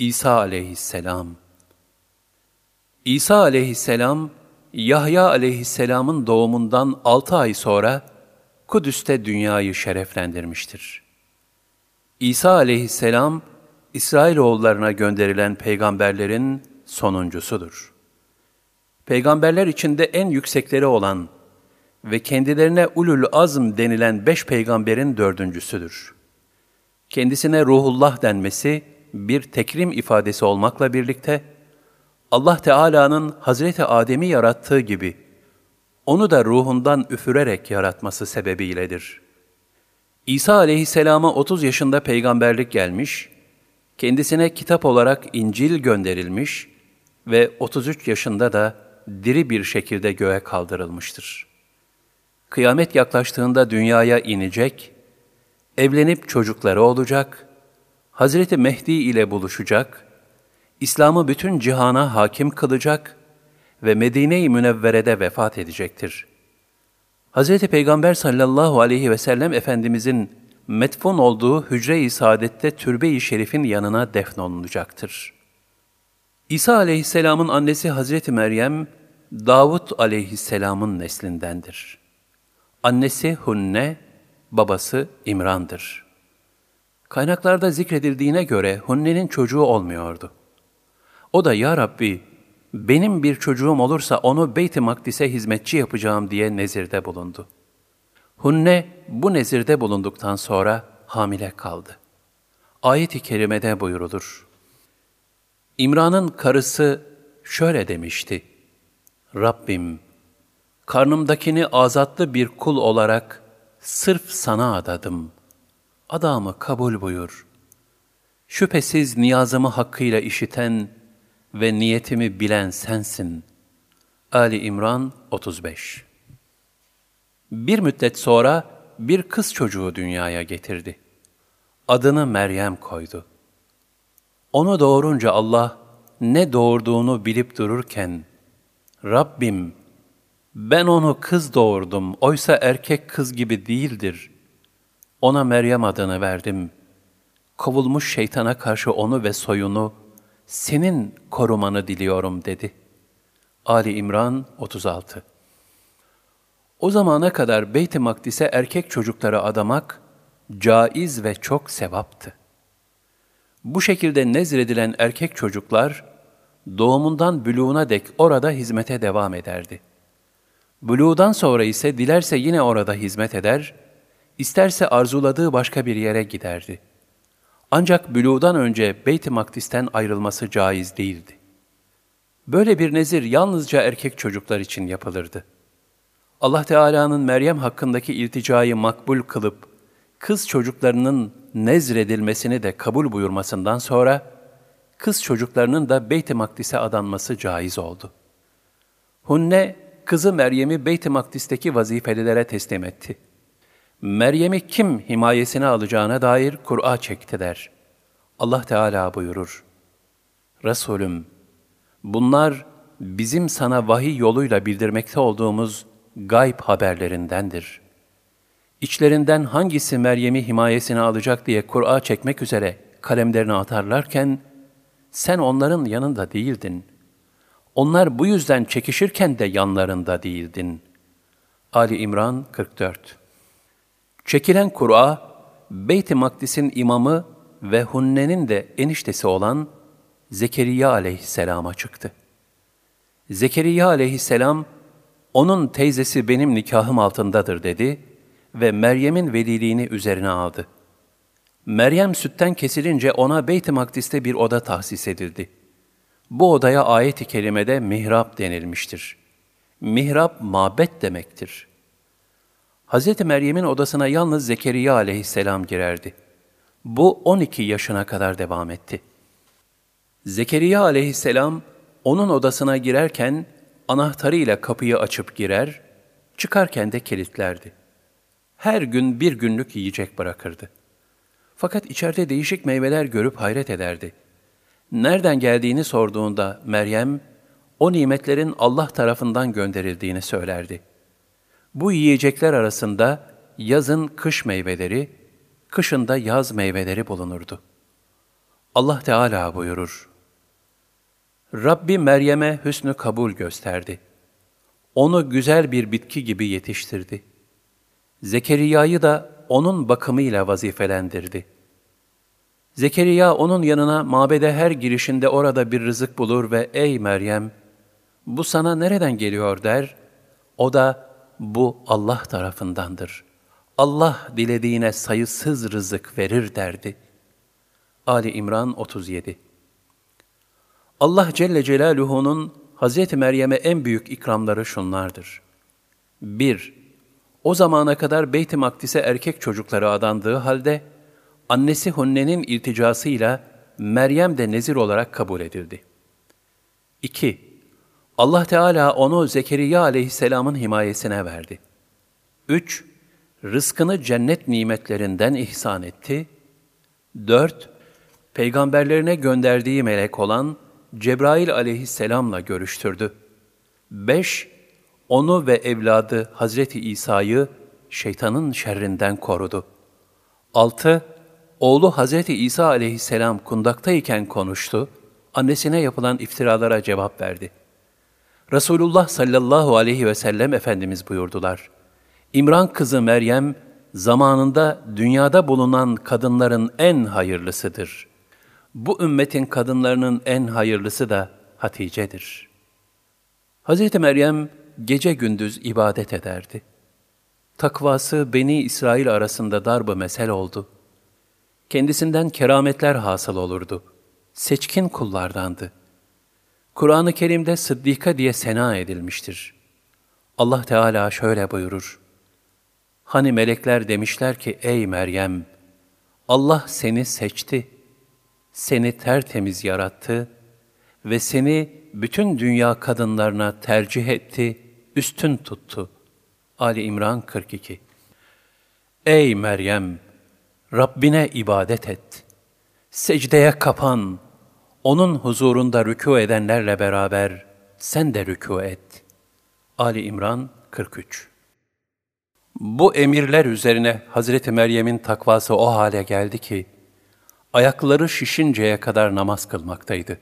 İsa aleyhisselam İsa aleyhisselam, Yahya aleyhisselamın doğumundan altı ay sonra Kudüs'te dünyayı şereflendirmiştir. İsa aleyhisselam, İsrailoğullarına gönderilen peygamberlerin sonuncusudur. Peygamberler içinde en yüksekleri olan ve kendilerine ulul azm denilen beş peygamberin dördüncüsüdür. Kendisine ruhullah denmesi bir tekrim ifadesi olmakla birlikte, Allah Teala'nın Hazreti Adem'i yarattığı gibi, onu da ruhundan üfürerek yaratması sebebiyledir. İsa aleyhisselama 30 yaşında peygamberlik gelmiş, kendisine kitap olarak İncil gönderilmiş ve 33 yaşında da diri bir şekilde göğe kaldırılmıştır. Kıyamet yaklaştığında dünyaya inecek, evlenip çocukları olacak, Hazreti Mehdi ile buluşacak, İslam'ı bütün cihana hakim kılacak ve Medine-i Münevvere'de vefat edecektir. Hz. Peygamber sallallahu aleyhi ve sellem Efendimizin metfun olduğu hücre-i saadette türbe-i şerifin yanına defnolunacaktır. İsa aleyhisselamın annesi Hazreti Meryem, Davud aleyhisselamın neslindendir. Annesi Hunne, babası İmran'dır. Kaynaklarda zikredildiğine göre Hunne'nin çocuğu olmuyordu. O da ya Rabbi benim bir çocuğum olursa onu Beyt-i Makdis'e hizmetçi yapacağım diye nezirde bulundu. Hunne bu nezirde bulunduktan sonra hamile kaldı. Ayet-i kerimede buyurulur. İmran'ın karısı şöyle demişti. Rabbim, karnımdakini azatlı bir kul olarak sırf sana adadım. Adamı kabul buyur. Şüphesiz niyazımı hakkıyla işiten ve niyetimi bilen sensin. Ali İmran 35 Bir müddet sonra bir kız çocuğu dünyaya getirdi. Adını Meryem koydu. Onu doğurunca Allah ne doğurduğunu bilip dururken, Rabbim ben onu kız doğurdum, oysa erkek kız gibi değildir. Ona Meryem adını verdim. Kovulmuş şeytana karşı onu ve soyunu senin korumanı diliyorum dedi. Ali İmran 36 O zamana kadar Beyt-i Makdis'e erkek çocukları adamak caiz ve çok sevaptı. Bu şekilde nezredilen erkek çocuklar doğumundan büluğuna dek orada hizmete devam ederdi. Buluğdan sonra ise dilerse yine orada hizmet eder, isterse arzuladığı başka bir yere giderdi.'' Ancak büluğdan önce Beyt-i Makdis'ten ayrılması caiz değildi. Böyle bir nezir yalnızca erkek çocuklar için yapılırdı. Allah Teala'nın Meryem hakkındaki ilticayı makbul kılıp, kız çocuklarının nezredilmesini de kabul buyurmasından sonra, kız çocuklarının da Beyt-i Makdis'e adanması caiz oldu. Hunne, kızı Meryem'i Beyt-i Makdis'teki vazifelilere teslim etti.'' Meryem'i kim himayesine alacağına dair Kur'a çekti der. Allah Teala buyurur. Resulüm, bunlar bizim sana vahiy yoluyla bildirmekte olduğumuz gayb haberlerindendir. İçlerinden hangisi Meryem'i himayesine alacak diye Kur'a çekmek üzere kalemlerini atarlarken, sen onların yanında değildin. Onlar bu yüzden çekişirken de yanlarında değildin. Ali İmran 44 Çekilen Kur'a, Beyt-i Makdis'in imamı ve Hunne'nin de eniştesi olan Zekeriya aleyhisselama çıktı. Zekeriya aleyhisselam, onun teyzesi benim nikahım altındadır dedi ve Meryem'in veliliğini üzerine aldı. Meryem sütten kesilince ona Beyt-i Makdis'te bir oda tahsis edildi. Bu odaya ayet-i kerimede mihrap denilmiştir. Mihrap mabet demektir.'' Hz. Meryem'in odasına yalnız Zekeriya aleyhisselam girerdi. Bu 12 yaşına kadar devam etti. Zekeriya aleyhisselam onun odasına girerken anahtarıyla kapıyı açıp girer, çıkarken de kilitlerdi. Her gün bir günlük yiyecek bırakırdı. Fakat içeride değişik meyveler görüp hayret ederdi. Nereden geldiğini sorduğunda Meryem, o nimetlerin Allah tarafından gönderildiğini söylerdi.'' Bu yiyecekler arasında yazın kış meyveleri, kışında yaz meyveleri bulunurdu. Allah Teala buyurur. Rabbi Meryem'e hüsnü kabul gösterdi. Onu güzel bir bitki gibi yetiştirdi. Zekeriya'yı da onun bakımıyla vazifelendirdi. Zekeriya onun yanına mabede her girişinde orada bir rızık bulur ve ''Ey Meryem, bu sana nereden geliyor?'' der. O da ''Bu Allah tarafındandır. Allah dilediğine sayısız rızık verir.'' derdi. Ali İmran 37 Allah Celle Celaluhu'nun Hz. Meryem'e en büyük ikramları şunlardır. 1. O zamana kadar Beyt-i Makdis'e erkek çocukları adandığı halde, annesi Hunne'nin ilticasıyla Meryem de nezir olarak kabul edildi. 2. Allah Teala onu Zekeriya aleyhisselamın himayesine verdi. 3. Rızkını cennet nimetlerinden ihsan etti. 4. Peygamberlerine gönderdiği melek olan Cebrail aleyhisselamla görüştürdü. 5. Onu ve evladı Hazreti İsa'yı şeytanın şerrinden korudu. 6. Oğlu Hazreti İsa aleyhisselam kundaktayken konuştu, annesine yapılan iftiralara cevap verdi. Resulullah sallallahu aleyhi ve sellem Efendimiz buyurdular. İmran kızı Meryem, zamanında dünyada bulunan kadınların en hayırlısıdır. Bu ümmetin kadınlarının en hayırlısı da Hatice'dir. Hz. Meryem gece gündüz ibadet ederdi. Takvası Beni İsrail arasında darbe mesel oldu. Kendisinden kerametler hasıl olurdu. Seçkin kullardandı. Kur'an-ı Kerim'de Sıddika diye sena edilmiştir. Allah Teala şöyle buyurur. Hani melekler demişler ki, ey Meryem, Allah seni seçti, seni tertemiz yarattı ve seni bütün dünya kadınlarına tercih etti, üstün tuttu. Ali İmran 42 Ey Meryem! Rabbine ibadet et. Secdeye kapan. Onun huzurunda rükû edenlerle beraber sen de rükû et. Ali İmran 43 Bu emirler üzerine Hazreti Meryem'in takvası o hale geldi ki, ayakları şişinceye kadar namaz kılmaktaydı.